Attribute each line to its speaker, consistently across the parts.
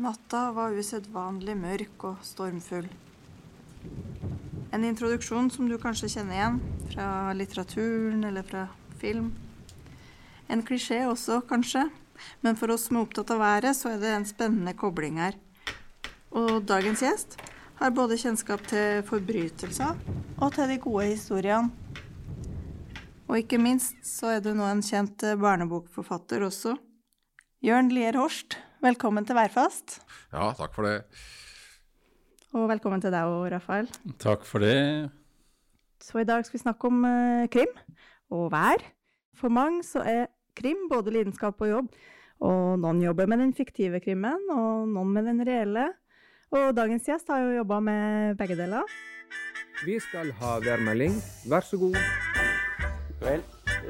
Speaker 1: Natta var usedvanlig mørk og stormfull. En introduksjon som du kanskje kjenner igjen fra litteraturen eller fra film. En klisjé også, kanskje, men for oss som er opptatt av været, så er det en spennende kobling her. Og dagens gjest har både kjennskap til forbrytelser og til de gode historiene. Og ikke minst så er du nå en kjent barnebokforfatter også. Jørn Lier Horst, velkommen til Værfast.
Speaker 2: Ja, takk for det.
Speaker 1: Og velkommen til deg òg, Rafael.
Speaker 3: Takk for det.
Speaker 1: Så i dag skal vi snakke om eh, krim og vær. For mange så er krim både lidenskap og jobb. Og noen jobber med den fiktive krimmen, og noen med den reelle. Og dagens gjest har jo jobba med begge deler.
Speaker 4: Vi skal ha værmelding. Vær så god.
Speaker 5: Vel,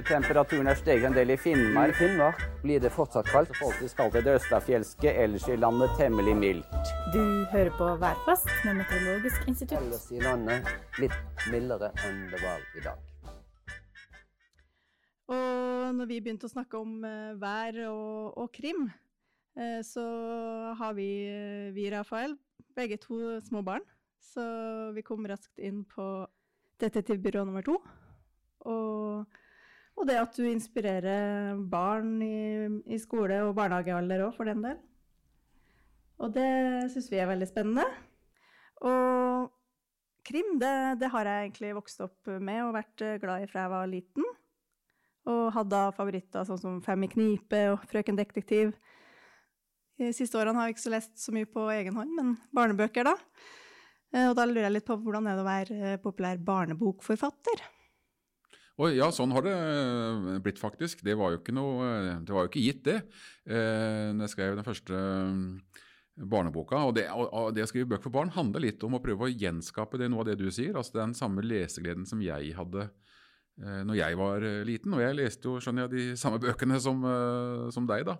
Speaker 5: temperaturen er steget en del i Finnmark.
Speaker 4: I Finnmark
Speaker 5: Blir det fortsatt kaldt? Folk skal til det østafjelske, ellers i landet temmelig mildt.
Speaker 6: Du hører på Værfast med Meteorologisk institutt.
Speaker 5: Ellers i landet litt mildere enn det var i dag.
Speaker 1: Og når vi begynte å snakke om eh, vær og, og krim, eh, så har vi, eh, vi, Rafael, begge to små barn. Så vi kom raskt inn på detektivbyrå nummer to. Og, og det at du inspirerer barn i, i skole- og barnehagealder òg, for den del. Og det syns vi er veldig spennende. Og krim, det, det har jeg egentlig vokst opp med og vært glad i fra jeg var liten. Og hadde favoritter sånn som Fem i knipe og Frøken detektiv. De siste årene har jeg ikke så lest så mye på egen hånd, men barnebøker, da. Eh, Og da lurer jeg litt på hvordan er det å være populær barnebokforfatter?
Speaker 2: Oi, ja, sånn har det eh, blitt faktisk. Det var jo ikke noe eh, Det var jo ikke gitt, det. Eh, når jeg skrev den første eh, barneboka. Og det, og, og det å skrive bøker for barn handler litt om å prøve å gjenskape det, noe av det du sier. Altså den samme lesegleden som jeg hadde når jeg var liten. Og jeg leste jo, skjønner jeg, de samme bøkene som, som deg, da.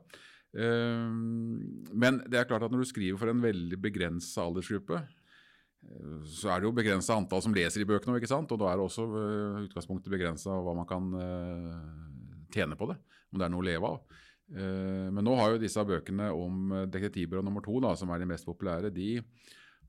Speaker 2: Men det er klart at når du skriver for en veldig begrensa aldersgruppe, så er det jo begrensa antall som leser i bøkene, ikke sant? og da er det også uh, utgangspunktet begrensa hva man kan eh, tjene på det. Om det er noe å leve av. Eh, men nå har jo disse bøkene om detektivbyrå nummer to, da, som er de mest populære, de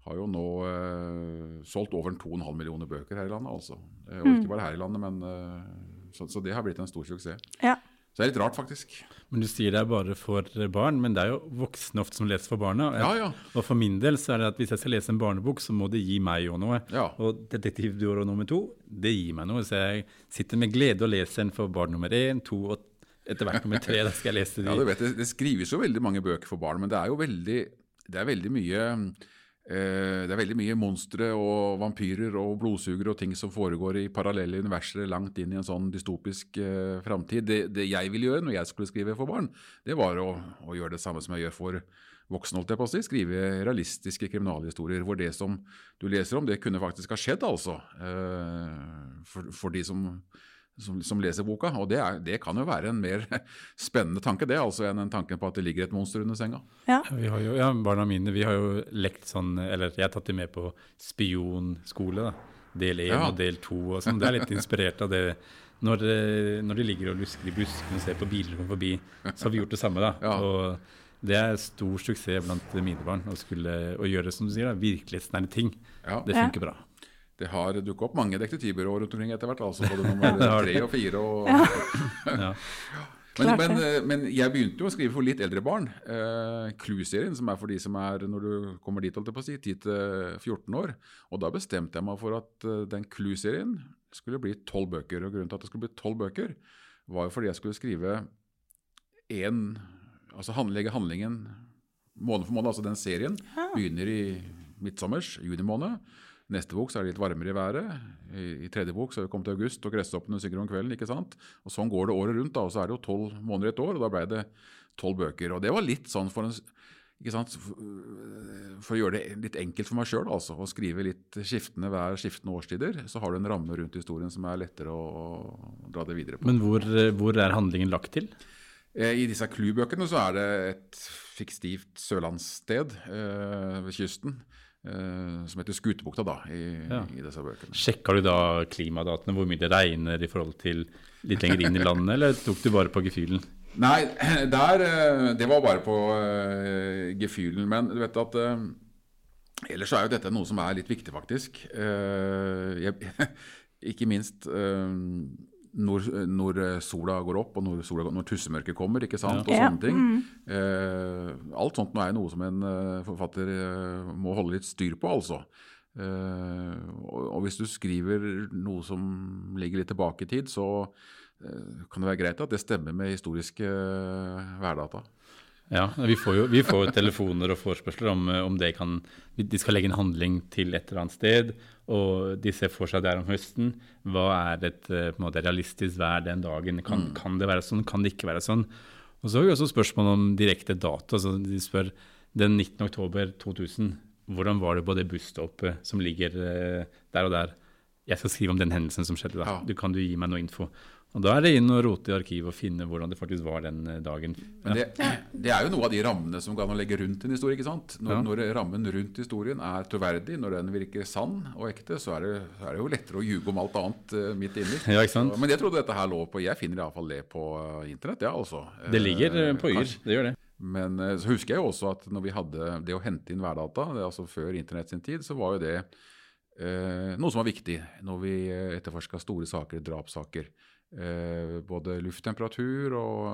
Speaker 2: har jo nå eh, solgt over 2,5 millioner bøker her i landet. altså. Eh, og ikke bare her i landet, men eh, så, så det har blitt en stor suksess.
Speaker 1: Ja.
Speaker 2: Så det er litt rart, faktisk.
Speaker 3: Men Du sier det er bare for barn, men det er jo voksne ofte som leser for barna.
Speaker 2: Ja, ja.
Speaker 3: Og for min del så er det at hvis jeg skal lese en barnebok, så må det gi meg jo noe.
Speaker 2: Ja.
Speaker 3: Og Detektivbyrå nummer to, det gir meg noe. Så jeg sitter med glede og leser en for barn nummer én, to og etter hvert nummer tre. Da skal jeg lese de.
Speaker 2: Ja, du vet, det, det skrives jo veldig mange bøker for barn, men det er jo veldig, det er veldig mye det er veldig mye monstre og vampyrer og blodsugere og ting som foregår i parallelle universer langt inn i en sånn dystopisk eh, framtid. Det, det jeg ville gjøre når jeg skulle skrive for barn, det var å, å gjøre det samme som jeg gjør for voksne, holdt jeg på å si. Skrive realistiske kriminalhistorier hvor det som du leser om, det kunne faktisk ha skjedd, altså. Eh, for, for de som som, som leser boka. Og det, er, det kan jo være en mer spennende tanke det, altså enn en tanken på at det ligger et monster under senga.
Speaker 1: Ja.
Speaker 3: Vi har jo, ja, Barna mine vi har jo lekt sånn, eller jeg har tatt dem med på spionskole. da. Del én
Speaker 2: Ja.
Speaker 3: og del to. og sånn. Det er litt inspirert av det. Når, eh, når de ligger og lusker i buskene og ser på biler som forbi, så har vi gjort det samme. da.
Speaker 2: Ja.
Speaker 3: Og det er stor suksess blant mine barn å, skulle, å gjøre som du sier, da, virkelighetsnære ting.
Speaker 2: Ja.
Speaker 3: Det
Speaker 1: Ja.
Speaker 3: funker bra.
Speaker 2: Det har dukket opp mange detektivbyråer rundt omkring etter hvert. altså Både nummer tre og fire. Og,
Speaker 3: Ja.
Speaker 2: men, men, eh, men jeg begynte jo å skrive for litt eldre barn. Eh, Clue-serien, som er for de som er når du kommer dit, holdt jeg på å si, 10-14 år. Og da bestemte jeg meg for at eh, den Clue-serien skulle bli tolv bøker. Og grunnen til at det skulle bli tolv bøker, var jo fordi jeg skulle skrive én Altså handlegge handlingen måned for måned. Altså den serien begynner i midtsommers, juni måned. Neste bok så er det litt varmere i været. I, i tredje bok så er vi kommet til august, og gresshoppene synger om kvelden. ikke sant? Og Sånn går det året rundt, da, og så er det jo tolv måneder i et år. og Da ble det tolv bøker. Og det var litt sånn for en ikke sant? For, å gjøre det litt enkelt for meg sjøl, altså, å skrive litt skiftende hver skiftende årstider, så har du en ramme rundt historien som er lettere å, å dra det videre på.
Speaker 3: Men hvor, eh, hvor er handlingen lagt til?
Speaker 2: Eh, I disse klubøkene så er det et fiktivt sørlandssted eh, ved kysten som heter Skutebukta da, i,
Speaker 3: Ja.
Speaker 2: i disse bøkene.
Speaker 3: Sjekka du da klimadatene, hvor mye det regner i forhold til litt lenger inn i landet, eller tok du bare på gefühlen?
Speaker 2: Nei, der, eh, det var bare på uh, gefühlen. Men du vet at uh, ellers er jo dette noe som er litt viktig, faktisk. Uh, jeg, ikke minst eh, når, når sola går opp, og når, sola, når tussemørket kommer, ikke sant, og sånne ting. Eh, alt sånt nå er noe som en eh, forfatter eh, må holde litt styr på, altså. Eh, og, og hvis du skriver noe som ligger litt tilbake i tid, så eh, kan det være greit at det stemmer med historiske eh, værdata.
Speaker 3: Ja, vi får jo vi får telefoner og forespørsler om, eh, om det kan De skal legge en handling til et eller annet sted, og de ser for seg det er om høsten. Hva er et eh, på en måte, realistisk vær den dagen? Kan, kan det være sånn? Kan det ikke være sånn? Og så har vi også spørsmål om direkte dato. altså De spør den 19. oktober 2000, hvordan var det på det busstoppet som ligger eh, der og der? Jeg skal skrive om den hendelsen som skjedde da.
Speaker 2: Ja.
Speaker 3: Du kan du gi meg noe info? Og Da er det inn og rote i arkivet og finne hvordan det faktisk var den eh, dagen.
Speaker 2: Men det, det er jo noe av de rammene som kan legge rundt en historie. ikke sant? Når,
Speaker 3: Ja.
Speaker 2: når rammen rundt historien er troverdig, når den virker sann og ekte, så er det, så er det jo lettere å ljuge om alt annet uh, midt inni.
Speaker 3: Ja, ikke sant?
Speaker 2: Så- Men jeg trodde dette her lå på Jeg finner iallfall det på eh, internett, ja, altså.
Speaker 3: Det ligger på Yr, det gjør det.
Speaker 2: Men så husker jeg jo også at når vi hadde det å hente inn værdata, det altså før internett sin tid, så var jo det uh, noe som var viktig når vi etterforska store saker, drapssaker. Eh, både lufttemperatur og,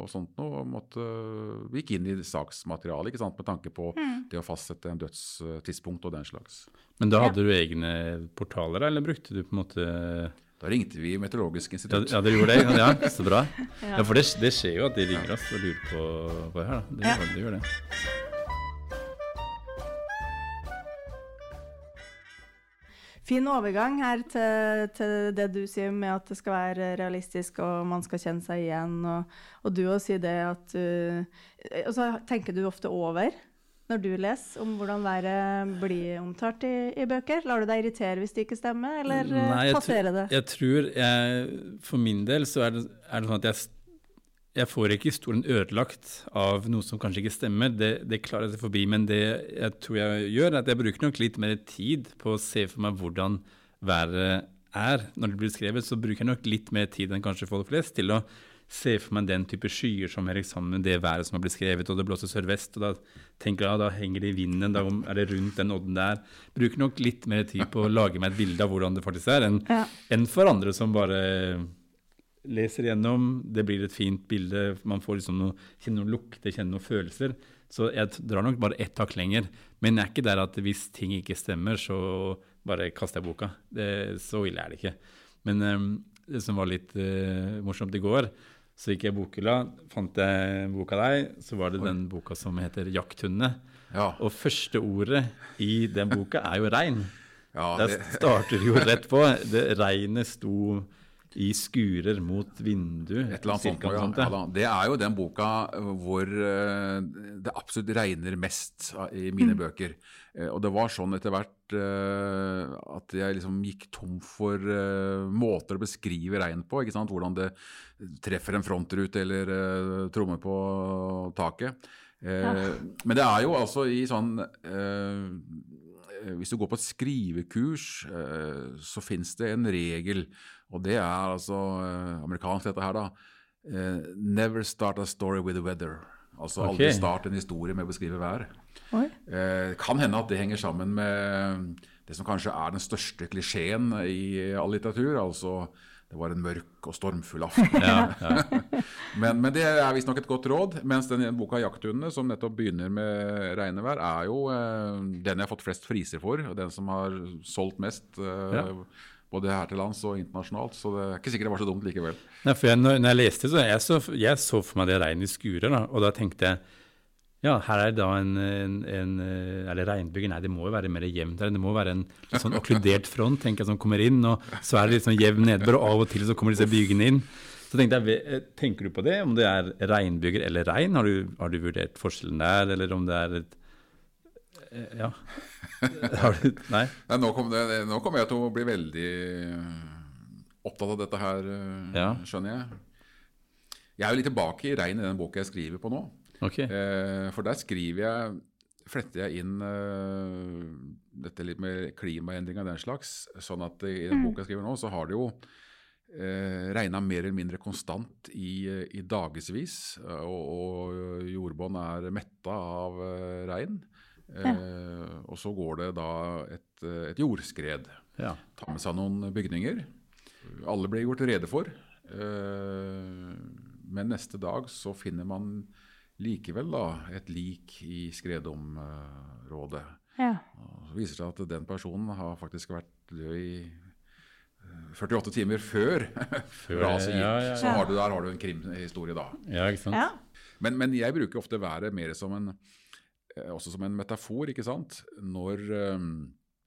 Speaker 2: og sånt noe. Måtte, vi gikk inn i saksmaterialet ikke sant, med tanke på det å fastsette en dødstidspunkt og den slags.
Speaker 3: Men da hadde du egne portaler, eller brukte du på en måte
Speaker 2: Da ringte vi Meteorologisk
Speaker 3: Ja,
Speaker 2: institutt.
Speaker 3: ja dere gjorde det? Ja, så bra. Ja, For det, det skjer jo at de ringer oss og lurer på hva det her, da. Det,
Speaker 1: Ja.
Speaker 3: det gjør det.
Speaker 1: Fin overgang her til, til det du sier med at det skal være realistisk og man skal kjenne seg igjen. Og, og du også sier det at uh, så Tenker du ofte over når du leser om hvordan været blir omtalt i, i bøker? Lar du deg irritere hvis det ikke stemmer, eller uh,
Speaker 3: Nei,
Speaker 1: passerer det?
Speaker 3: jeg tror jeg, For min del så er det, er det sånn at jeg, jeg får ikke historien ødelagt av noe som kanskje ikke stemmer. Det, det klarer jeg seg forbi. Men det jeg tror jeg gjør, er at jeg bruker nok litt mer tid på å se for meg hvordan været er når det blir skrevet. Så bruker jeg nok litt mer tid enn kanskje folk flest til å se for meg den type skyer som henger sammen med det været som har blitt skrevet, og det blåser sørvest, og da tenker jeg ja, da henger det i vinden, da er det rundt den odden der. Bruker nok litt mer tid på å lage meg et bilde av hvordan det faktisk er, enn
Speaker 1: Ja.
Speaker 3: enn for andre som bare leser gjennom, det blir et fint bilde, man får liksom noe, kjenner noen lukter, kjenner noen følelser. Så jeg drar nok bare ett hakk lenger. Men jeg er ikke der at hvis ting ikke stemmer, så bare kaster jeg boka. Det, så ille er det ikke. Men um, det som var litt uh, morsomt i går, så gikk jeg i bokhylla, fant jeg boka deg, så var det den boka som heter 'Jakthundene'.
Speaker 2: Ja,
Speaker 3: Og første ordet i den boka er jo 'rein'.
Speaker 2: ja
Speaker 3: Der
Speaker 2: det,
Speaker 3: starter jo rett på. Det Regnet sto i skurer mot vindu.
Speaker 2: Et eller annet
Speaker 3: cirka sånt.
Speaker 2: ja. ja. Det er jo den boka hvor eh, det absolutt regner mest i mine bøker. Eh, Og det var sånn etter hvert eh, at jeg liksom gikk tom for eh, måter å beskrive regn på. ikke sant? Hvordan det treffer en frontrute eller trommer på taket. Ja. Men det er jo altså i sånn eh, Hvis du går på et skrivekurs, eh, så fins det en regel, og det er altså eh, amerikansk dette her, da. Eh, never start a story with the weather. Altså aldri start en historie med å beskrive vær.
Speaker 1: Det
Speaker 2: Eh, kan hende at det henger sammen med det som kanskje er den største klisjeen i all litteratur. Altså det var en mørk og stormfull aften.
Speaker 3: Ja, ja.
Speaker 2: Men, men det er visstnok et godt råd. Mens den boka 'Jakthundene', som nettopp begynner med regnevær, er jo eh, den jeg har fått flest friser for. Og den som har solgt mest, eh,
Speaker 3: Ja.
Speaker 2: både her til lands og internasjonalt. Så det er ikke sikkert det var så dumt likevel.
Speaker 3: Nei, for jeg, når, når jeg leste, så jeg så jeg så for meg det regnet i skurer, da, og da tenkte jeg ja, her er det da en, en, en Eller Er det regnbyger? Nei, det må jo være mer jevnt her. Det må være en sånn okkludert front tenker jeg, som kommer inn, og så er det litt sånn jevn nedbør, og av og til så kommer disse bygene inn. Så tenkte jeg, eh, Tenker du på det, om det er regnbyger eller regn? Har du, har du vurdert forskjellen der, eller om det er et eh, Ja. Har du Nei?
Speaker 2: Nei, nå, kom det, nå kommer jeg til å bli veldig opptatt av dette her, eh, skjønner jeg. Jeg er jo litt tilbake i regn i den boka jeg skriver på nå.
Speaker 3: Ok.
Speaker 2: Eh, for der skriver jeg fletter jeg inn uh, dette litt med klimaendringer og den slags. Sånn at i den boka jeg skriver nå, så har det jo uh, regna mer eller mindre konstant i, eh, i dagevis. Og, og jordbånd er metta av uh, regn. Ja. og så går det da et, eh, et jordskred.
Speaker 3: Ja.
Speaker 2: Tar med seg noen bygninger. Alle blir gjort rede for. Eh, men neste dag så finner man likevel da et lik i skredområdet.
Speaker 1: Ja.
Speaker 2: Så viser det seg at den personen har faktisk vært død i eh, 48 timer før før raset gikk.
Speaker 3: ja, ja, ja.
Speaker 2: Så har du, der har du en krimhistorie da.
Speaker 3: ja, ikke sant?
Speaker 1: ja.
Speaker 2: Men, men jeg bruker ofte været mer som en, eh, også som en metafor, ikke sant? Når eh,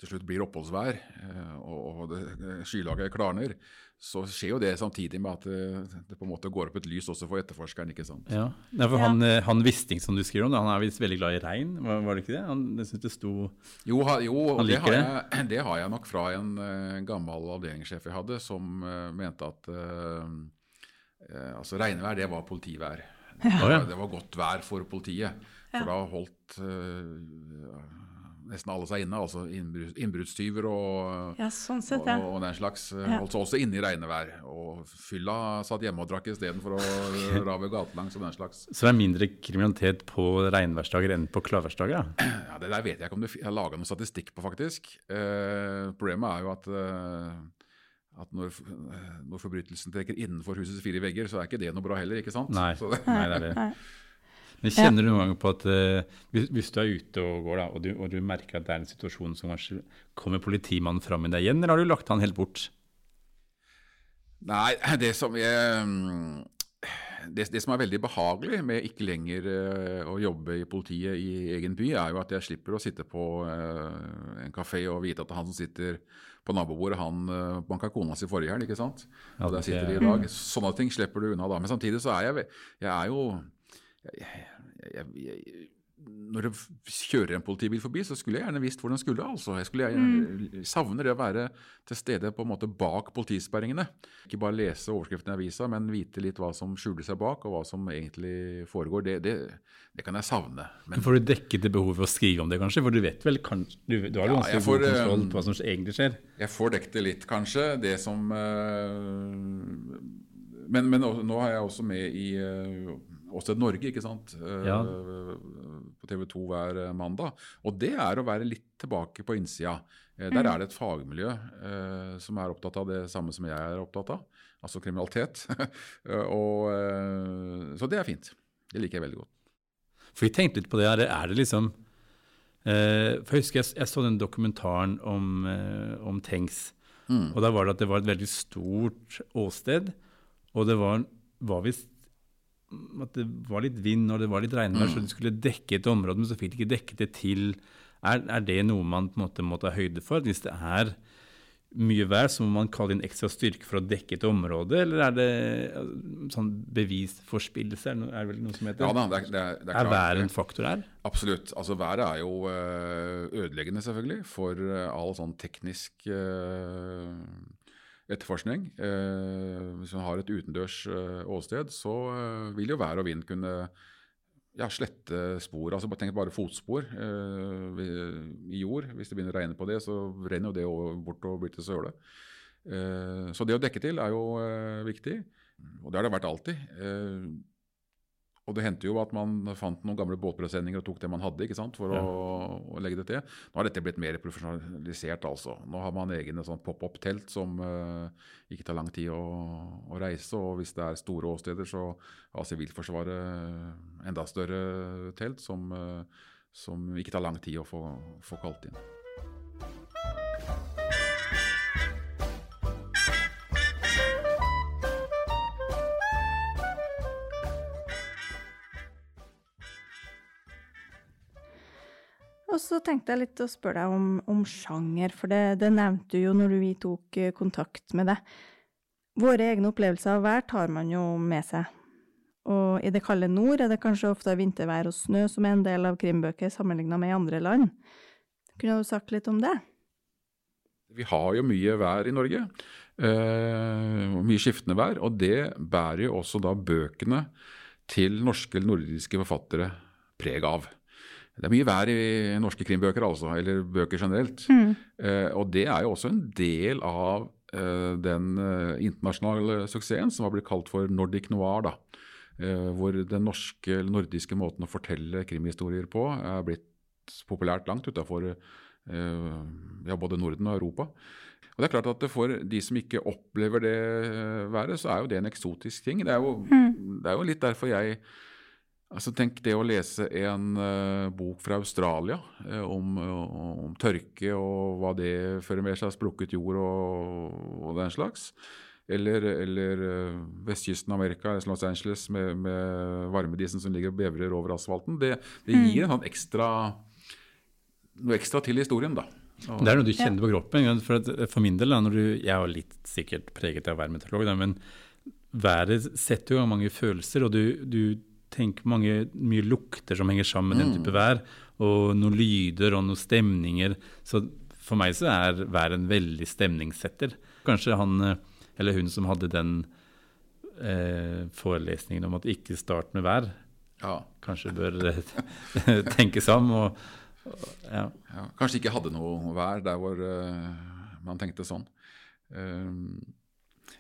Speaker 2: til slutt blir oppholdsvær eh, og, eh, skylaget klarner, så skjer jo det samtidig med at det, det på en måte går opp et lys også for etterforskeren, ikke sant?
Speaker 3: Ja. ja for han, ja. han Wisting som du skriver om, han er visst veldig glad i regn, var, var det ikke det? Han, jeg synes det sto
Speaker 2: Jo, ha, jo
Speaker 3: Han
Speaker 2: det, har jeg, det har jeg nok fra en eh, gammel avdelingssjef jeg hadde, som uh, mente at eh, eh, altså regnvær, det var politivær. Det, var, det var godt vær for politiet. For da holdt eh, nesten alle seg inne, altså innbrudd- innbruddstyver og,
Speaker 1: ja, sånn sett, ja.
Speaker 2: og den slags. eh,
Speaker 1: Ja.
Speaker 2: Holdt seg også inne i regnevær. Og fylla satt hjemme og drakk istedenfor å rave gatelangs og den slags.
Speaker 3: Så det er mindre kriminalitet på regnværsdager enn på klarværsdager?
Speaker 2: Ja, Det der vet jeg ikke om det fi- har laga noe statistikk på, faktisk. Eh, problemet er jo at, eh, at når, eh, når forbrytelsen trekker innenfor husets fire vegger, så er ikke det noe bra heller, ikke sant?
Speaker 3: Nei.
Speaker 2: Så det,
Speaker 3: Nei, det er det. Men kjenner du noen gang på at uh, hvis, hvis du er ute og går, da, og du, og du merker at det er en situasjon som kanskje kommer politimannen fram i deg igjen, eller har du lagt han helt bort?
Speaker 2: nei, det som jeg mm, det, det som er veldig behagelig med ikke lenger uh, å jobbe i politiet i egen by, er jo at jeg slipper å sitte på uh, en kafé og vite at han som sitter på nabobordet, han uh, banka kona si forrige helg, ikke sant?
Speaker 3: Ja,
Speaker 2: Og der
Speaker 3: det-
Speaker 2: sitter de i dag. Sånne ting slipper du unna da. Men samtidig så er jeg, jeg er jo jeg, jeg, jeg, Når det kjører en politibil forbi, så skulle jeg gjerne visst hvor den skulle. altså. Jeg skulle jeg, savner det å være til stede på en måte bak politisperringene. Ikke bare lese overskriften i avisa, men vite litt hva som skjuler seg bak, og hva som egentlig foregår. Det, det, det kan jeg savne. Men
Speaker 3: Får du dekket det behovet ved å skrive om det, kanskje? For du vet vel, kanskje du, du har jo ganske
Speaker 2: ja, får,
Speaker 3: god kontroll
Speaker 2: eh,
Speaker 3: på hva som egentlig skjer?
Speaker 2: Jeg får dekket det litt, kanskje. Det som øh, Men, men nå er jeg også med i uh, Åsted Norge, ikke sant. Eh,
Speaker 3: Ja.
Speaker 2: På TV 2 hver eh, mandag. Og det er å være litt tilbake på innsida. Eh, der er det et fagmiljø eh, som er opptatt av det samme som jeg er opptatt av. Altså kriminalitet. Og, eh, så det er fint. Det liker jeg veldig godt.
Speaker 3: For vi tenkte litt på det her, er det liksom eh, For jeg husker jeg, jeg så den dokumentaren om, om Tengs.
Speaker 2: Mm.
Speaker 3: Og da var det at det var et veldig stort åsted, og det var, var visst at det var litt vind og det var litt regnvær, så de skulle dekke et område, men så fikk de ikke dekket det til. Er, er det noe man på en måte må ta høyde for? Hvis det er mye vær, så må man kalle inn ekstra styrke for å dekke et område, eller er det eh, sånn bevisforspillelse? Er det, vel noe som heter?
Speaker 2: Ja da, det er, det er, det er
Speaker 3: er været en faktor her?
Speaker 2: Absolutt. Altså Været er jo eh, ødeleggende, selvfølgelig, for eh, all sånn teknisk eh, etterforskning. Eh, hvis man har et utendørs eh, åsted, så eh, vil jo vær og vind kunne ja, slette spor. altså Tenk bare fotspor i jord. Hvis det begynner å regne på det, så renner jo det bort og blir til søle. Så det å dekke til er jo viktig, og det har det vært alltid. Og det hendte jo at man fant noen gamle båtpresenninger og tok det man hadde ikke sant, for
Speaker 3: Ja.
Speaker 2: å, å legge det til. Nå har dette blitt mer profesjonalisert. altså. Nå har man egne sånn pop-up-telt som uh, ikke tar lang tid å, å reise. Og hvis det er store åsteder, så har Sivilforsvaret enda større telt som, uh, som ikke tar lang tid å få, få kalt inn.
Speaker 1: Og så tenkte jeg litt å spørre deg om, om sjanger, for det, det nevnte du jo når vi tok eh, kontakt med deg. Våre egne opplevelser av vær tar man jo med seg. Og i det kalde nord er det kanskje ofte vintervær og snø som er en del av krimbøker sammenligna med i andre land. Kunne du sagt litt om det?
Speaker 2: Vi har jo mye vær i Norge, eh, mye skiftende vær, og det bærer jo også da bøkene til norske eller nordiske forfattere preg av. Det er mye vær i norske krimbøker, altså, eller bøker generelt. Eh, og det er jo også en del av eh, den eh, internasjonale suksessen som har blitt kalt for Nordic Noir. da, eh, Hvor den norske, eller nordiske måten å fortelle krimhistorier på er blitt populært langt utafor ja, både Norden og Europa. Og det er klart at For de som ikke opplever det eh, været, så er jo det en eksotisk ting. Det er jo,
Speaker 1: Mm.
Speaker 2: det er jo litt derfor jeg altså Tenk det å lese en uh, bok fra Australia uh, om, uh, om, tørke og hva det fører med seg, sprukket jord og, og den slags. Eller, eller vestkysten av Amerika, Los Angeles med, med varmedisen som ligger og bevrer over asfalten. Det, det
Speaker 1: Mm.
Speaker 2: gir en sånn ekstra, noe ekstra til historien, da. Og,
Speaker 3: Det er noe du kjenner på kroppen. For, at, for min del, da, når du, jeg er litt sikkert preget av å være meteorolog, men været setter jo mange følelser, og du, du tenker på mange, mye lukter som henger sammen med den type vær, og noen lyder og noen stemninger. Så for meg så er vær en veldig stemningssetter. Kanskje han eh, eller hun som hadde den eh, forelesningen om at ikke start med vær,
Speaker 2: ja.
Speaker 3: kanskje bør eh, tenke seg om. og ja.
Speaker 2: ja, kanskje ikke hadde noe vær der hvor uh, man tenkte sånn. Uh,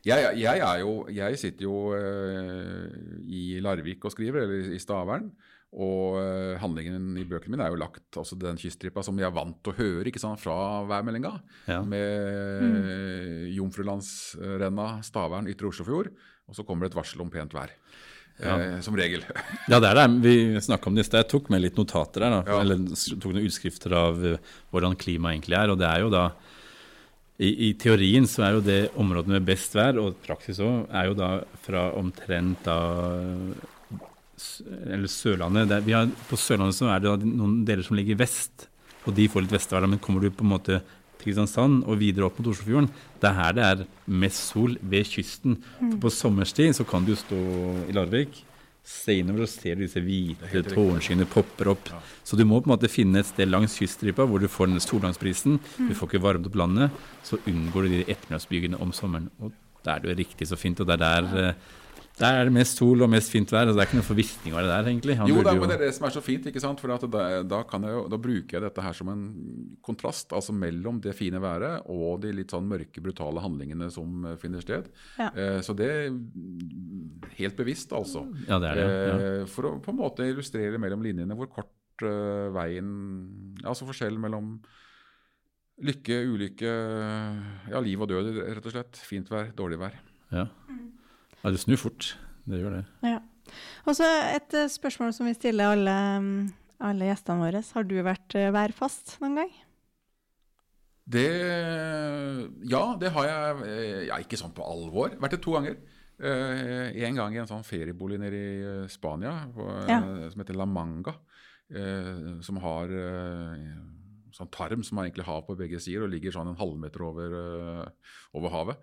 Speaker 2: jeg, jeg, er jo, jeg sitter jo uh, i Larvik og skriver, eller i Stavern. Og handlingen i bøkene mine er jo lagt altså den kyststripa som jeg er vant til å høre ikke sant, fra værmeldinga.
Speaker 3: Ja.
Speaker 2: Med mm. Jomfrulandsrenna, Stavern, Ytre Oslofjord. Og så kommer det et varsel om pent vær.
Speaker 3: Ja.
Speaker 2: som regel.
Speaker 3: Ja, det er det. Vi snakka om det i sted. Jeg tok med litt notater her. Da.
Speaker 2: Ja.
Speaker 3: Eller tok noen utskrifter av uh, hvordan klimaet egentlig er. Og det er jo da i, I teorien så er jo det området med best vær, og praksis òg, er jo da fra omtrent da Eller Sørlandet. Der, vi har, på Sørlandet så er det noen deler som ligger vest, og de får litt vestvær. Men kommer du på en måte til Kristiansand og videre opp mot Oslofjorden, det er her det er mest sol ved kysten. For på sommerstid så kan du jo stå i Larvik, se innover du ser disse hvite tårnskyene popper opp. Så du må på en måte finne et sted langs kyststripa hvor du får den solgangsprisen. Du får ikke varmet opp landet. Så unngår du de ettermiddagsbygene om sommeren. Og da er det jo riktig så fint. Og det er der eh, der er det mest sol og mest fint vær. Altså det er ikke noe forvisning av det der, egentlig. Han
Speaker 2: Jo, da, men det er det som er så fint. ikke sant? For at da, da, kan jeg, da bruker jeg dette her som en kontrast altså mellom det fine været og de litt sånn mørke, brutale handlingene som eh, finner sted.
Speaker 1: Ja.
Speaker 2: Eh, så det mm, Helt bevisst, altså.
Speaker 3: Ja, det er det. Ja.
Speaker 2: Eh, for å på en måte illustrere mellom linjene hvor kort eh, veien Altså forskjellen mellom lykke, ulykke, ja, liv og død, rett og slett. Fint vær, dårlig vær.
Speaker 3: Ja. ja, det snur fort. Det gjør det.
Speaker 1: Ja. Og så et eh, spørsmål som vi stiller alle, mm, alle gjestene våre. Har du vært værfast noen gang?
Speaker 2: Det Ja, det har jeg ja, ikke sånn på alvor. Vært det to ganger. Eh, en gang i en sånn feriebolig nede i uh, Spania på, eh,
Speaker 1: Ja.
Speaker 2: som heter La Manga. eh, som har sånn tarm som man egentlig har på begge sider, og ligger sånn en halvmeter over, over havet.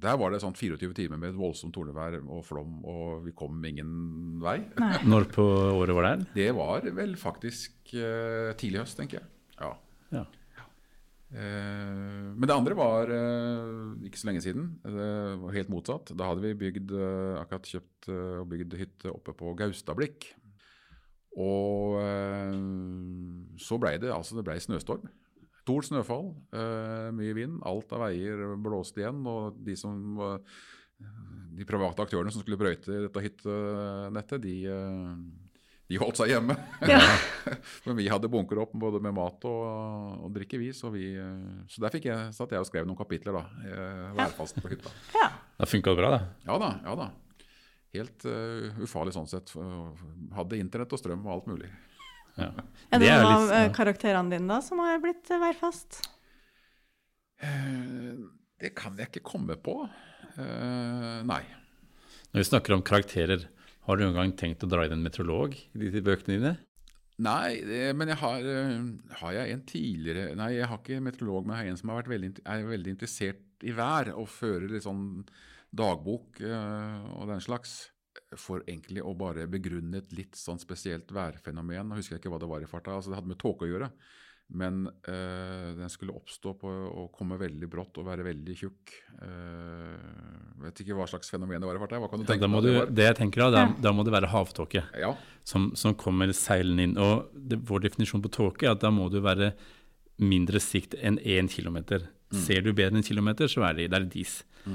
Speaker 2: Der var det sånn 24 timer med et voldsomt tornevær og flom, og vi kom ingen vei.
Speaker 1: Nei.
Speaker 3: Når på året var det her?
Speaker 2: Det var vel faktisk tidlig høst, tenker jeg. Ja.
Speaker 3: Ja.
Speaker 2: Eh, men det andre var eh, ikke så lenge siden. Det var helt motsatt. Da hadde vi bygd, eh, akkurat kjøpt og bygd hytte oppe på Gaustablikk. Og så blei det altså det ble snøstorm. Stort snøfall, mye vind. Alt av veier blåste igjen. Og de som de private aktørene som skulle brøyte dette hyttenettet, de, de holdt seg hjemme.
Speaker 1: Ja.
Speaker 2: Men vi hadde bunker opp både med mat og, og drikke, vi. Så, vi, eh, så der fikk jeg, satt jeg og skrev noen kapitler, da. eh, Værfast på hytta.
Speaker 1: ja.
Speaker 3: Det funka bra, da.
Speaker 2: Ja da, ja da. Helt uh, ufarlig sånn sett. Hadde internett og strøm og alt mulig.
Speaker 3: Ja.
Speaker 1: Er det,
Speaker 3: Det
Speaker 1: noen av karakterene dine da som har blitt værfast?
Speaker 2: Eh, Det kan jeg ikke komme på. Uh, nei.
Speaker 3: Når vi snakker om karakterer, har du noen gang tenkt å dra inn en meteorolog i disse bøkene dine?
Speaker 2: Nei, men jeg har, eh, har jeg en tidligere Nei, jeg har ikke meteorolog, men jeg har en som har vært veldig, er veldig interessert i vær og fører litt sånn dagbok eh, og den slags. For egentlig å bare begrunne et litt sånn spesielt værfenomen. Nå husker jeg ikke hva det var i farta. altså Det hadde med tåke å gjøre. Men eh, den skulle oppstå på, og komme veldig brått og være veldig tjukk. Uh, vet ikke hva slags fenomen det var. Hva kan du
Speaker 3: Ja,
Speaker 2: tenke
Speaker 3: da, må du,
Speaker 2: det var?
Speaker 3: det jeg tenker da, da, da må det være havtåke
Speaker 2: Ja,
Speaker 3: som, som kommer seilende inn. Og det, vår definisjon på tåke er at da må du være mindre sikt enn 1 km Ser du bedre enn en kilometer, så er det, det er dis.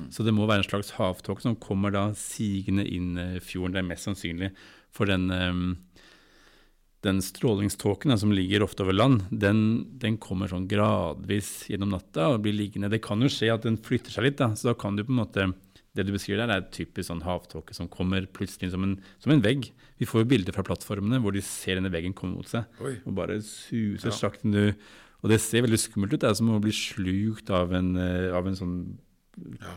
Speaker 3: Så det må være en slags havtåke som kommer da sigende inn eh, fjorden. Det er mest sannsynlig. For den, eh, den strålingståken som ligger ofte over land, den, den kommer sånn gradvis gjennom natta og blir liggende. Det kan jo skje at den flytter seg litt, da. så da kan du på en måte Det du beskriver der, er typisk sånn havtåke som kommer plutselig som en, som en vegg. Vi får jo bilder fra plattformene hvor de ser denne veggen komme mot seg.
Speaker 2: Oi.
Speaker 3: Og bare suser
Speaker 2: Ja.
Speaker 3: sakte du Og det ser veldig skummelt ut. Det er som å bli slukt av en, eh, av en sånn
Speaker 2: Ja.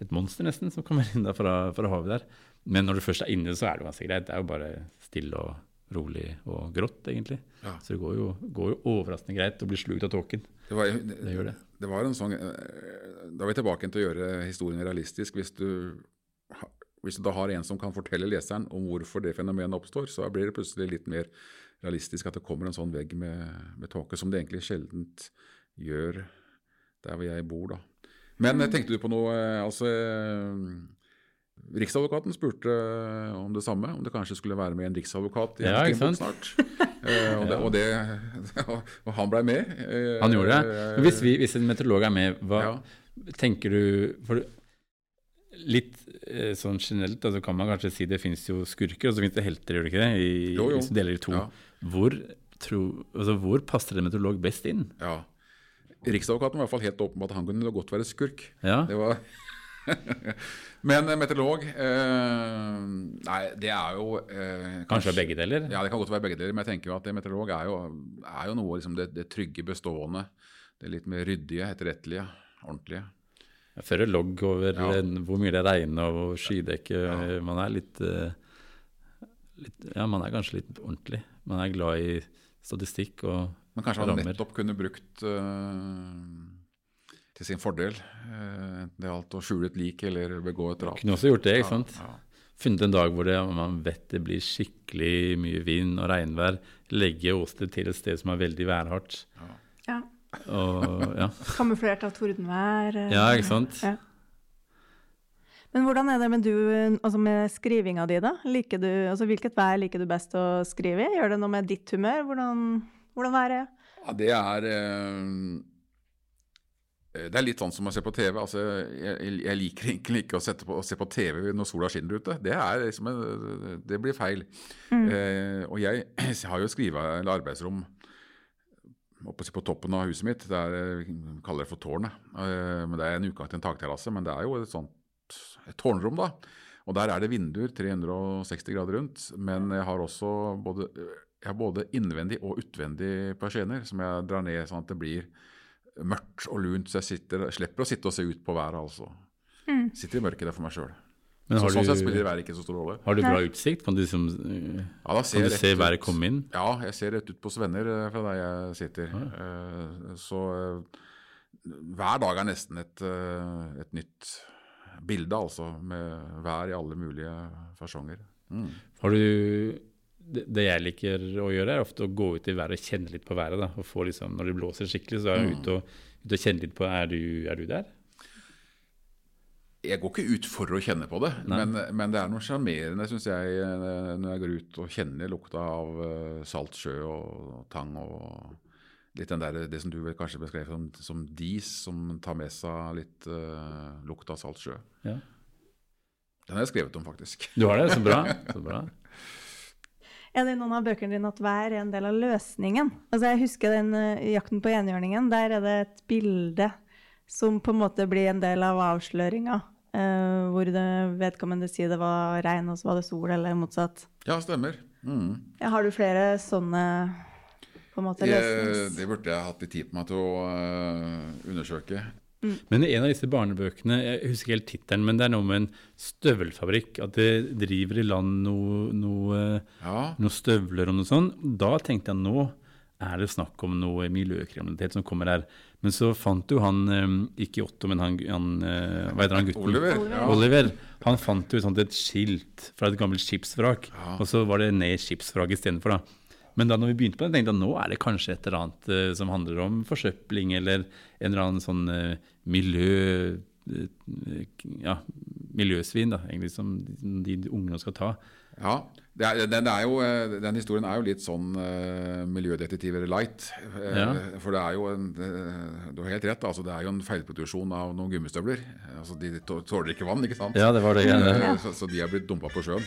Speaker 3: Et monster, nesten, som kommer inn fra, fra havet der. Men når du først er inne, så er det ganske greit. Det er jo bare stille og rolig og grått, egentlig.
Speaker 2: Ja.
Speaker 3: Så det går jo, går jo overraskende greit å bli slukt av tåken.
Speaker 2: Det var,
Speaker 3: Det gjør det.
Speaker 2: det var en sånn eh, Da er vi tilbake til å gjøre historien realistisk. Hvis du, hvis du da har en som kan fortelle leseren om hvorfor det fenomenet oppstår, så blir det plutselig litt mer realistisk at det kommer en sånn vegg med, med tåke, som det egentlig sjeldent gjør der hvor jeg bor, da. Men eh, tenkte du på noe eh, Altså Riksadvokaten spurte eh, om det samme, om det kanskje skulle være med en riksadvokat i en
Speaker 3: Ja, ikke
Speaker 2: snart. Eh, og, det, og, det, og han blei med. Eh,
Speaker 3: Han gjorde det. Men hvis, vi, hvis en meteorolog er med, hva
Speaker 2: Ja.
Speaker 3: tenker du for Litt eh, sånn generelt altså kan man kanskje si det finnes jo skurker, og så finnes det helter, gjør det ikke det? I,
Speaker 2: Jo, jo.
Speaker 3: Hvis du deler i to.
Speaker 2: Ja.
Speaker 3: Hvor, tro, altså, hvor passer en meteorolog best inn?
Speaker 2: Ja. Riksadvokaten var i hvert fall helt åpen på at han kunne godt være skurk.
Speaker 3: Ja,
Speaker 2: Det var Men eh, meteorolog eh, Nei, det er jo eh,
Speaker 3: Kanskje begge deler?
Speaker 2: Ja, det kan godt være begge deler, men jeg tenker jo at meteorolog er jo, er jo noe liksom det, det trygge, bestående. Det litt mer ryddige, etterrettelige, ordentlige.
Speaker 3: Jeg fører logg over
Speaker 2: Ja.
Speaker 3: eh, hvor mye det regner og skydekke.
Speaker 2: Ja.
Speaker 3: Man er litt, eh, litt Ja, man er kanskje litt ordentlig. Man er glad i statistikk og rammer.
Speaker 2: Men kanskje man
Speaker 3: rammer.
Speaker 2: nettopp kunne brukt eh, til sin fordel. eh, Enten det gjaldt å skjule et lik eller begå et drap.
Speaker 3: Kunne også gjort det, ikke sant?
Speaker 2: ja.
Speaker 3: Funnet en dag hvor det, man vet det blir skikkelig mye vind og regnvær. Legge åstedet til et sted som er veldig værhardt.
Speaker 1: Ja.
Speaker 3: Og, ja.
Speaker 1: Kamuflert av tordenvær. eh,
Speaker 3: ja, ikke sant?
Speaker 1: Ja. Men hvordan er det med du, altså med skrivinga di, da? Liker du, altså hvilket vær liker du best å skrive i? Gjør det noe med ditt humør? Hvordan, hvordan været er?
Speaker 2: Ja, det er eh, Det er litt sånn som å se på TV. Altså, jeg, jeg liker egentlig ikke å, på, å se på TV når sola skinner ute. Det, er liksom en, det blir feil. Eh, og jeg, har jo skrive eller arbeidsrom oppe på toppen av huset mitt. Det er, jeg kaller det for tårnet. Eh, men det er en utgang til en takterrasse. Men det er jo et sånt et tårnrom, da. Og der er det vinduer 360 grader rundt. Men jeg har også både, jeg har både innvendig og utvendig persienner som jeg drar ned sånn at det blir mørkt og lunt, så jeg sitter, slipper å sitte og se ut på været, altså. Sitter i mørket der for meg sjøl.
Speaker 3: Men
Speaker 2: Så, sånn sett
Speaker 3: du,
Speaker 2: spiller været ikke så stor rolle.
Speaker 3: har du bra utsikt? Kan du, liksom, eh,
Speaker 2: Ja, da ser
Speaker 3: kan du se været komme inn?
Speaker 2: Ja, jeg ser rett ut på Svenner eh, fra der jeg sitter. Eh, Så uh, hver dag er nesten et, uh, et nytt bilde, altså, med vær i alle mulige fasonger. Mm.
Speaker 3: Har du det, jeg liker å gjøre, er ofte å gå ut i været og kjenne litt på været. Da, og få liksom, Når det blåser skikkelig, så er jeg ute og, ut og kjenner litt på Er du, er du der?
Speaker 2: Jeg går ikke ut for å kjenne på det, men, men det er noe sjarmerende, syns jeg, eh, når jeg går ut og kjenner lukta av eh, salt sjø og tang og litt den der, det som du kanskje beskrev som, som dis, som tar med seg litt uh, lukt av salt sjø.
Speaker 3: Ja.
Speaker 2: Den har jeg skrevet om, faktisk.
Speaker 3: Du har det? Så bra. Så bra.
Speaker 1: Det i noen av bøkene dine at vær er en del av løsningen? Altså Jeg husker den uh, Jakten på enhjørningen. Der er det et bilde som på en måte blir en del av avsløringa. Uh, hvor det vedkommende sier det var regn, og så var det sol, eller motsatt.
Speaker 2: Ja, stemmer. Mm.
Speaker 1: Ja, har du flere sånne på en måte løsnings...
Speaker 2: det burde jeg hatt litt tid på meg til å uh, undersøke.
Speaker 3: Men i en av disse barnebøkene, jeg husker ikke helt tittelen, men det er noe med en støvelfabrikk. At det driver i land noe, noe,
Speaker 2: Ja,
Speaker 3: noe støvler og noe sånt. Da tenkte jeg nå er det snakk om noe miljøkriminalitet som kommer her. Men så fant jo han, eh, ikke Otto, men han, han eh, hva heter han gutten?
Speaker 2: Oliver.
Speaker 1: Oliver.
Speaker 2: Ja.
Speaker 3: Oliver. Han fant jo et sånt et skilt fra et gammelt skipsvrak,
Speaker 2: Ja.
Speaker 3: og så var det ned i skipsvraket istedenfor. da. Men da når vi begynte på det, tenkte jeg at nå er det kanskje et eller annet eh, som handler om forsøpling, eller en eller annen sånn eh, miljø... eh, ja, miljøsvin, da, egentlig, som de, de unge skal ta.
Speaker 2: ja. Er, den, er jo, den historien er jo litt sånn uh, miljødetektiver light.
Speaker 3: Ja.
Speaker 2: For det er jo en, uh, Du har helt rett, altså det er jo en feilproduksjon av noen gummistøvler. Altså De tå- tåler ikke vann, ikke sant?
Speaker 3: Ja, det var det. igjen.
Speaker 2: Ja. Så, så de er blitt dumpa på sjøen.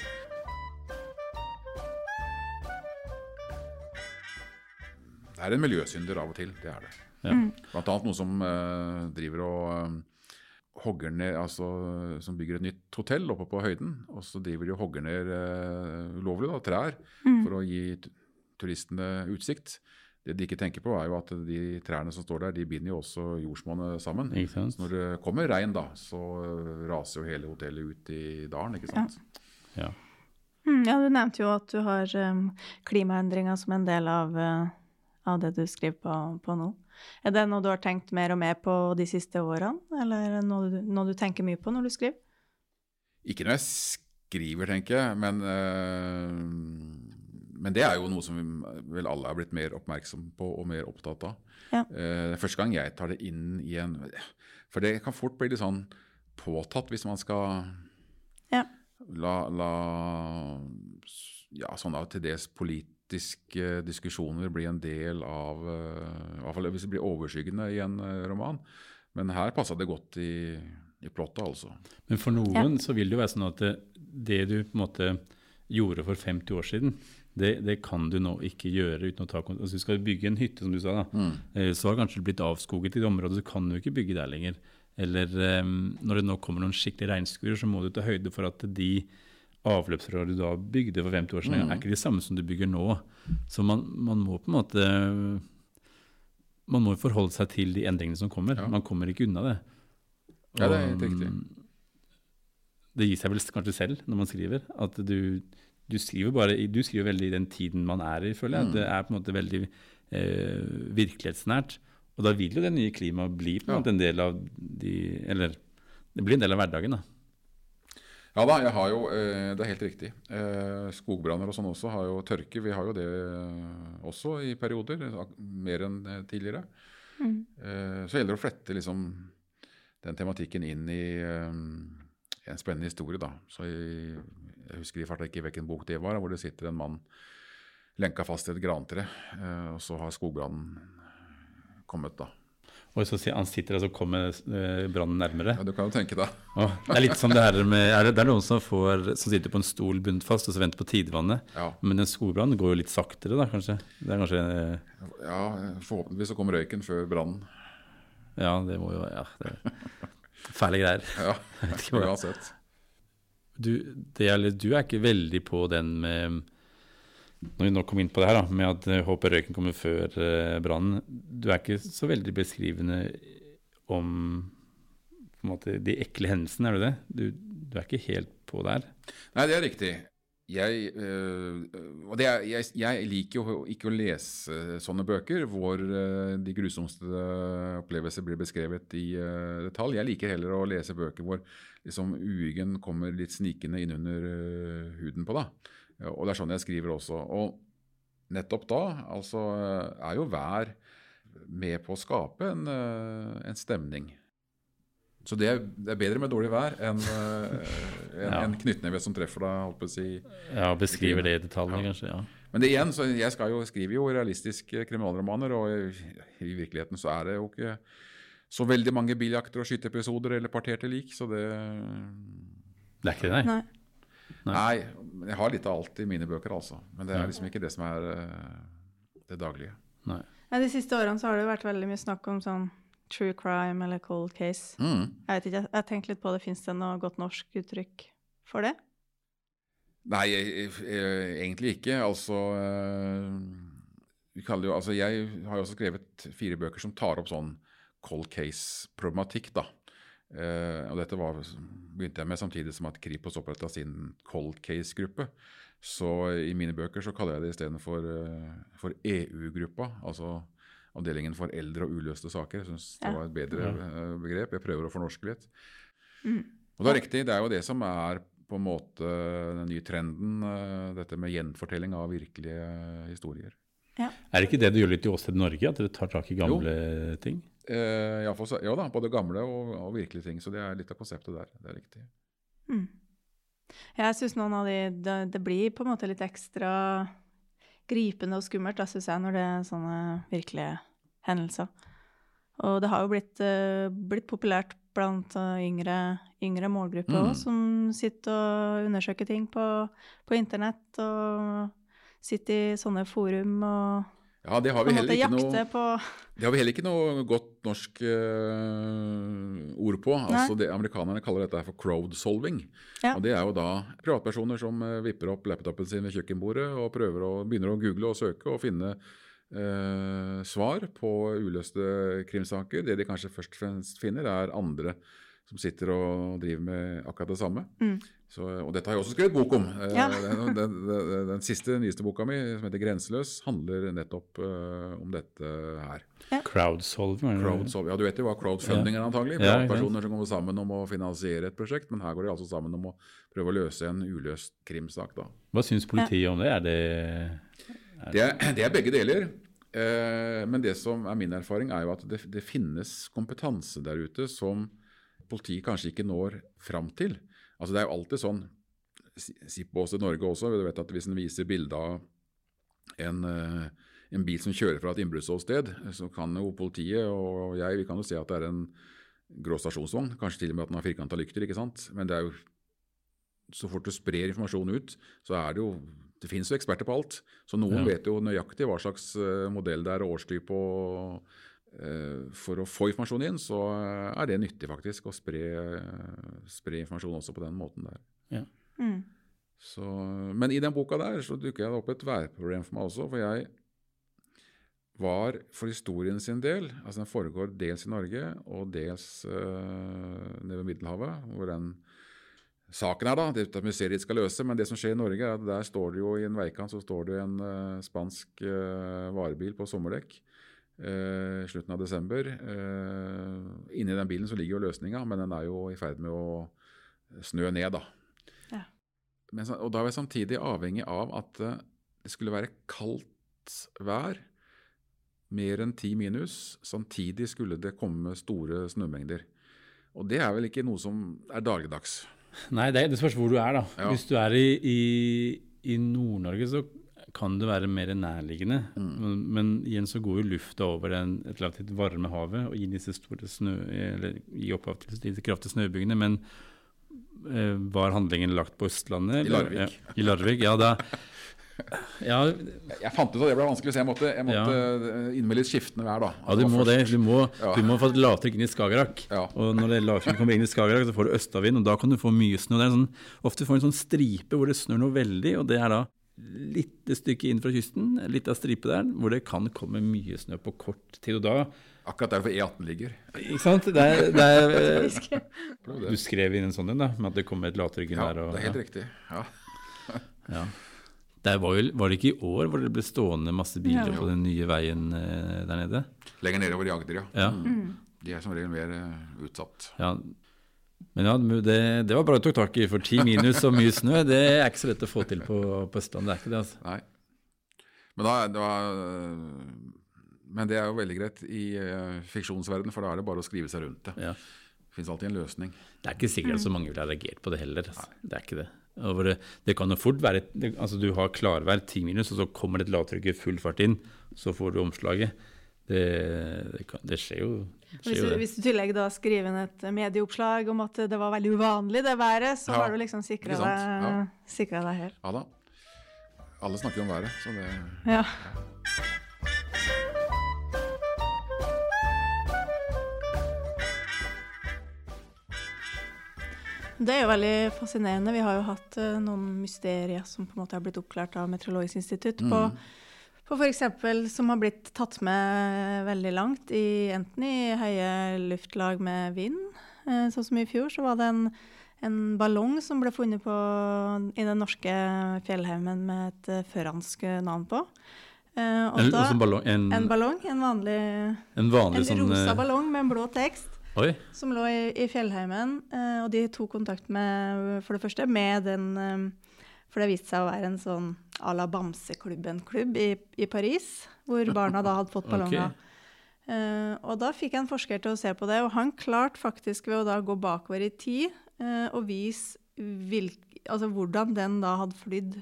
Speaker 2: Er en miljøsynder av og til, det er det.
Speaker 3: Ja.
Speaker 2: Blant annet noen som uh, driver og uh, hogger ned, altså som bygger et nytt hotell oppe på høyden. Og så driver de og hogger ned uh, ulovlig da, trær for å gi turistene utsikt. Det de ikke tenker på, er jo at de trærne som står der, de binder jo også jordsmonnet sammen. Så når det kommer regn, da, så raser jo hele hotellet ut i dalen, ikke sant.
Speaker 3: Ja.
Speaker 1: ja. ja, du nevnte jo at du har um, klimaendringer som en del av, eh, av det du skriver på, på nå. Er det noe du har tenkt mer og mer på de siste årene, eller er noe du, noe du tenker mye på når du skriver?
Speaker 2: Ikke når jeg skriver, tenker jeg, men, øh, men det er jo noe som vi vel alle er blitt mer oppmerksom på og mer opptatt av.
Speaker 1: Ja.
Speaker 2: Uh, første gang jeg tar det inn i en For det kan fort bli litt sånn påtatt hvis man skal
Speaker 1: Ja.
Speaker 2: la, la ja, sånne til dels politiske diskusjoner bli en del av eh, I hvert fall hvis det blir overskyggende i en eh, roman. Men her passa det godt i, i plottet, altså.
Speaker 3: Men for noen så vil det jo være sånn at det, det du på en måte gjorde for 50 år siden, det, det kan du nå ikke gjøre uten å ta kontakt. Altså, du skal bygge en hytte, som du sa, da. Mm. så har kanskje blitt avskoget i det området, så kan du ikke bygge der lenger. Eller um, når det nå kommer noen skikkelig regnskurer, så må du ta høyde for at de avløpsrørene du da bygde for 50 år siden, er ikke de samme som du bygger nå. Så man, man må på en måte Man må forholde seg til de endringene som kommer.
Speaker 2: Ja.
Speaker 3: Man kommer ikke unna det.
Speaker 2: Ja, det er helt riktig.
Speaker 3: mm, Det gir seg vel kanskje selv når man skriver. At du, du skriver bare Du skriver veldig i den tiden man er i, føler jeg.
Speaker 2: Mm.
Speaker 3: Det er på en måte veldig eh, virkelighetsnært. Og da vil jo det nye klimaet bli på en måte en del av de Eller det blir en del av hverdagen, da.
Speaker 2: Ja da, jeg har jo, eh, det er helt riktig. Eh, Skogbranner og sånn også har jo tørke. Vi har jo det eh, også i perioder, mer enn tidligere. Mm. Så gjelder det å flette liksom den tematikken inn i en spennende historie, da. Så jeg, jeg husker i farta ikke hvilken bok det var, hvor det sitter en mann lenka fast i et grantre, og så har skogbrannen kommet, da.
Speaker 3: Og så han sitter og så kommer eh, brannen nærmere.
Speaker 2: Ja, Du kan jo tenke deg.
Speaker 3: Det er litt som det her med er det, det er noen som, får, som sitter på en stol bundet fast og så venter på tidevannet.
Speaker 2: Ja.
Speaker 3: Men en skogbrann går jo litt saktere, da, kanskje. Det kanskje eh,
Speaker 2: ja, forhåpentligvis så kommer røyken før brannen.
Speaker 3: Ja, det må jo Ja, det er fæle greier.
Speaker 2: Ja, uansett.
Speaker 3: Du, det du er ikke veldig på den med Når vi nå kom inn på det her, da, med at håpet røyken kommer før eh, brannen. Du er ikke så veldig beskrivende om måte, de ekle hendelsene, er du det? Du, du er ikke helt på der?
Speaker 2: Nei, det er riktig. Jeg, øh, er, jeg, jeg liker jo ikke å lese sånne bøker hvor de grusomste opplevelser blir beskrevet i øh, detalj. Jeg liker heller å lese bøker hvor liksom uhyggen kommer litt snikende innunder øh, huden på deg. Ja, Og det er sånn jeg skriver også. Og nettopp da altså, er jo vær med på å skape en, øh, en stemning. Så det er, det er bedre med dårlig vær enn en,
Speaker 3: Ja.
Speaker 2: en knyttneve som treffer deg. holdt på å si.
Speaker 3: Ja, beskriver det i detalj, kanskje? ja.
Speaker 2: Men det igjen, så jeg skal jo, skriver jo realistiske kriminalromaner, og i, i virkeligheten så er det jo ikke så veldig mange biljakter og skyteepisoder eller parterte lik, så det
Speaker 3: Det er ikke det, nei?
Speaker 1: Nei.
Speaker 2: Nei, jeg har litt av alt i mine bøker, altså. Men det er liksom ikke det som er eh, det daglige.
Speaker 3: nei.
Speaker 1: Ja, de siste årene så har det jo vært veldig mye snakk om sånn true crime eller cold case.
Speaker 2: Mm.
Speaker 1: Jeg vet ikke, jeg har tenkt litt på det. Fins det noe godt norsk uttrykk for det?
Speaker 2: Nei, jeg, jeg, egentlig ikke. Altså eh, vi jo, altså Jeg har jo også skrevet fire bøker som tar opp sånn cold case-problematikk. da. Eh, og Dette var, begynte jeg med samtidig som at Kripos oppretta sin cold case-gruppe. Så i mine bøker så kaller jeg det istedenfor uh, for EU-gruppa. Altså avdelingen for eldre og uløste saker. Jeg syns det var et bedre uh, begrep. Jeg prøver å fornorske litt.
Speaker 1: Mm.
Speaker 2: Og det er riktig, det er jo det som er på en måte den nye trenden, uh, dette med gjenfortelling av virkelige historier.
Speaker 3: Er det ikke det du gjør litt i Åsted Norge, at dere tar tak i gamle ting?
Speaker 2: Eh, ja, for, ja da, både gamle og, og virkelige ting. Så det er litt av konseptet der. Det er riktig.
Speaker 1: Mm. Jeg syns noen av de det, det blir på en måte litt ekstra gripende og skummelt, da, syns jeg, når det er sånne virkelige hendelser. Og det har jo blitt, uh, blitt populært blant eh, yngre, yngre målgrupper òg,
Speaker 2: Mm.
Speaker 1: som sitter og undersøker ting på, på internett og sitter i sånne forum og
Speaker 2: Ja, det har vi heller ikke noe
Speaker 1: på
Speaker 2: Det har vi heller ikke noe godt norsk uh, ord på. Altså det, amerikanerne kaller dette for crowdsolving.
Speaker 1: Ja.
Speaker 2: Og Det er jo da privatpersoner som eh, vipper opp laptopen sin ved kjøkkenbordet og prøver å begynner å google og søke og finne uh, svar på uløste krimsaker. Det de kanskje først og fremst finner, er andre som sitter og driver med akkurat det samme.
Speaker 1: Mm.
Speaker 2: Så, og dette har jeg også skrevet bok om. Eh,
Speaker 1: Ja.
Speaker 2: Den, den, den, den siste, nyeste boka mi, som heter 'Grenseløs', handler nettopp uh, om dette her.
Speaker 3: Crowdsolving?
Speaker 2: Crowdsolving. Ja, Du vet jo hva crowdfunding er antagelig.
Speaker 3: Ja.
Speaker 2: Personer som kommer sammen om å finansiere et prosjekt, men her går de altså sammen om å prøve å løse en uløst krimsak. da.
Speaker 3: Hva syns politiet om det? Er det
Speaker 2: Det er, det er begge deler. Uh, men det som er min erfaring, er jo at det, det finnes kompetanse der ute som politiet kanskje ikke når fram til. Altså Det er jo alltid sånn si- på oss i Norge også. Du vet at Hvis en viser bilde av en, eh, en bil som kjører fra et innbruddsåsted, så kan jo politiet og jeg vi kan jo se at det er en grå stasjonsvogn. Kanskje til og med at den har firkanta lykter. ikke sant? Men det er jo så fort du sprer informasjon ut, så er det jo Det finnes jo eksperter på alt. Så noen
Speaker 3: Ja.
Speaker 2: vet jo nøyaktig hva slags eh, modell det er og på og For å få informasjon inn, så er det nyttig faktisk å spre, spre informasjon også på den måten der.
Speaker 1: mm.
Speaker 2: Så, men i den boka der så dukker det opp et værproblem for meg også. For jeg var for historien sin del Altså den foregår dels i Norge og dels øh, nede ved Middelhavet, hvor den saken er, da. Det er museet skal løse. Men det som skjer i Norge, er at der står det jo i en veikant så står det en øh, spansk øh, varebil på sommerdekk. Eh, I slutten av desember. Uh, inni den bilen så ligger jo løsninga, men den er jo i ferd med å snø ned, da.
Speaker 1: Ja.
Speaker 2: Men, og da var jeg samtidig avhengig av at eh, det skulle være kaldt vær, mer enn ti minus. Samtidig skulle det komme store snømengder. Og det er vel ikke noe som er dagligdags.
Speaker 3: Nei, det, det spørs hvor du er, da.
Speaker 2: Ja.
Speaker 3: Hvis du er i, i, i Nord-Norge, så kan det være mer nærliggende.
Speaker 2: Mm.
Speaker 3: Men, men igjen så går jo lufta over en, et relativt varme havet og gir disse store snø... Eller gir opphav til disse kraftige snøbygene. Men eh, var handlingen lagt på Østlandet?
Speaker 2: I
Speaker 3: eller?
Speaker 2: Larvik.
Speaker 3: Ja, I Larvik, ja da. Ja,
Speaker 2: Jeg fant ut at det ble vanskelig, så jeg måtte, jeg måtte ja. innmelde litt skiftende vær. da.
Speaker 3: ja du må det. Du må,
Speaker 2: Ja.
Speaker 3: du må få et lavtrykk inn i Skagerrak.
Speaker 2: Ja.
Speaker 3: Og når det lavtrykket kommer inn i Skagerrak, så får du østavind, og da kan du få mye snø. Det er sånn, ofte får du en sånn stripe hvor det snør noe veldig, og det er da litt stykke inn fra kysten, litt av stripe der, hvor det kan komme mye snø på kort tid. Og da
Speaker 2: Akkurat der hvor E18 ligger.
Speaker 3: Ikke sant? Det er, det er, du skrev inn en sånn en, da, med at det kommer et lavtrykk inn
Speaker 2: Ja,
Speaker 3: der. Og,
Speaker 2: det er helt riktig. Ja.
Speaker 3: Ja. Der var, jo, var det ikke i år hvor det ble stående masse biler
Speaker 1: Ja.
Speaker 3: på den nye veien eh, der nede?
Speaker 2: Lenger nedover i Agder, ja.
Speaker 3: Ja.
Speaker 2: Mm. De er som regel mer eh, utsatt.
Speaker 3: ja. Men ja, det, det var bra du tok tak i, for ti minus og mye snø, det er ikke så lett å få til på, på Østlandet. Det er ikke det, altså.
Speaker 2: Nei. Men, da, det var, øh, men det er jo veldig greit i uh, fiksjonsverdenen, for da er det bare å skrive seg rundt det.
Speaker 3: Ja.
Speaker 2: Det fins alltid en løsning.
Speaker 3: Det er ikke sikkert så mange ville ha reagert på det heller. Altså. Det er ikke det. Det, det kan jo fort være det, altså Du har klarvær ti minus, og så kommer det et lavtrykk i full fart inn. Så får du omslaget. Det, det, kan, det skjer jo,
Speaker 1: Hvis du, hvis du i tillegg da skriver inn et medieoppslag om at det var veldig uvanlig, det været, så
Speaker 2: Ja,
Speaker 1: har du liksom sikra deg,
Speaker 2: Ja.
Speaker 1: deg helt.
Speaker 2: Ja da. Alle snakker jo om været, så det
Speaker 1: Ja. Det er jo veldig fascinerende. Vi har jo hatt eh, noen mysterier som på en måte har blitt oppklart av Meteorologisk institutt. På, på f.eks. som har blitt tatt med veldig langt, i, enten i høye luftlag med vind. Eh, sånn som i fjor, så var det en, en ballong som ble funnet på, i den norske fjellheimen med et føransk navn på. Eh,
Speaker 3: En,
Speaker 1: da-
Speaker 3: også ballong, en,
Speaker 1: en ballong, en vanlig
Speaker 3: en vanlig
Speaker 1: En
Speaker 3: sånn
Speaker 1: rosa
Speaker 3: eh,
Speaker 1: ballong med en blå tekst
Speaker 3: Oi.
Speaker 1: som lå i, i fjellheimen. eh, og de tok kontakt med, for det første, med den eh, For det viste seg å være en sånn à la Bamseklubben-klubb i, i Paris, hvor barna da hadde fått ballonger. Okay. Uh, og da fikk jeg en forsker til å se på det, og han klarte faktisk ved å da gå bakover i tid uh, og vise altså hvordan den da hadde flydd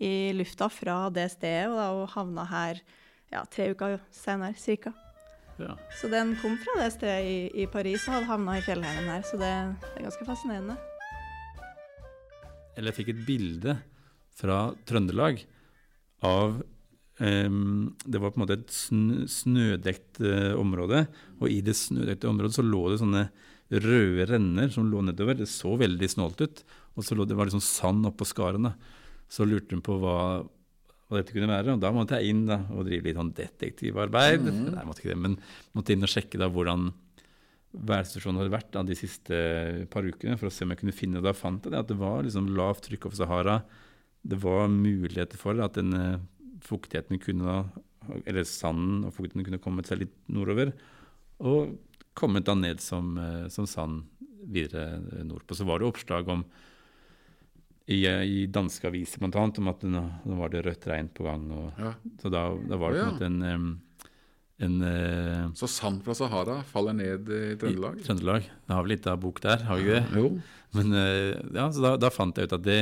Speaker 1: i lufta fra det stedet og, da, og havna her ja, tre uker senere, cirka.
Speaker 3: Ja.
Speaker 1: Så den kom fra det stedet i, i Paris og hadde havna i fjellheimen her, så det, det er ganske fascinerende.
Speaker 3: Eller jeg fikk et bilde fra Trøndelag av Um, Det var på en måte et snø, snødekt uh, område, og i det snødekte området så lå det sånne røde renner som lå nedover. Det så veldig snålt ut. Og så lå det var liksom sand oppå skarene. Så lurte hun på hva, hva dette kunne være, og da måtte jeg inn da, og drive litt sånn detektivarbeid. Nei, jeg måtte ikke det, men måtte inn og sjekke da hvordan værsituasjonen hadde vært da, de siste par ukene, for å se om jeg kunne finne Da fant jeg det at det var liksom lavt trykk over Sahara. Det var muligheter for at denne fuktigheten kunne da, eller sanden og fuktigheten kunne kommet seg litt nordover, og kommet da ned som, eh, som sand videre nordpå. Så var det oppslag om i, i danske aviser annet, om at nå, nå var det rødt regn på gang. Og,
Speaker 2: Ja.
Speaker 3: Så da, da var det på en
Speaker 2: Ja.
Speaker 3: måte en, en eh,
Speaker 2: Så sand fra Sahara faller ned i Trøndelag?
Speaker 3: i Trøndelag. Da har vi litt av bok der, har vi ikke det?
Speaker 2: Jo.
Speaker 3: Men eh, ja, så da, da fant jeg ut at det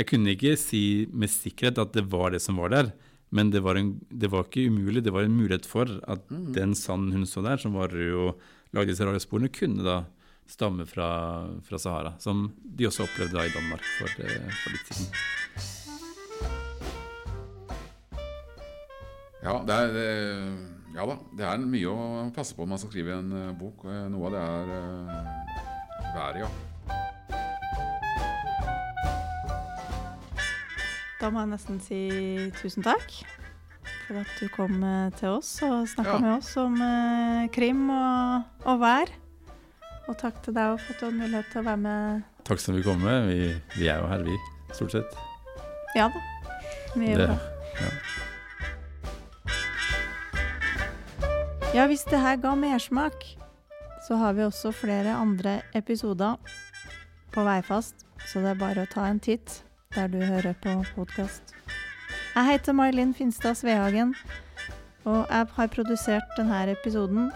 Speaker 3: Jeg kunne ikke si med sikkerhet at det var det som var der, men det var, en, det var ikke umulig. Det var en mulighet for at den sanden hun så der, som var og lagde disse rare sporene, kunne da stamme fra, fra Sahara. Som de også opplevde da i Danmark for, eh, for litt siden.
Speaker 2: Ja, det er, eh, ja da, det er mye å passe på når man skal skrive en eh, bok. Eh, Noe av det er uh, været, ja.
Speaker 1: Da må jeg nesten si tusen takk for at du kom til oss og snakka
Speaker 2: Ja.
Speaker 1: med oss om uh, krim og, og vær. Og takk til deg for at du hadde mulighet til å være med.
Speaker 3: Takk som vil komme. Vi, vi er jo her, vi, stort sett.
Speaker 1: Ja da. Vi er jo det.
Speaker 3: ja.
Speaker 1: Ja, hvis det her ga mersmak, så har vi også flere andre episoder på Veifast, så det er bare å ta en titt der du hører på podkast. Jeg heter May-Linn Finstad Svehagen, og jeg har produsert denne episoden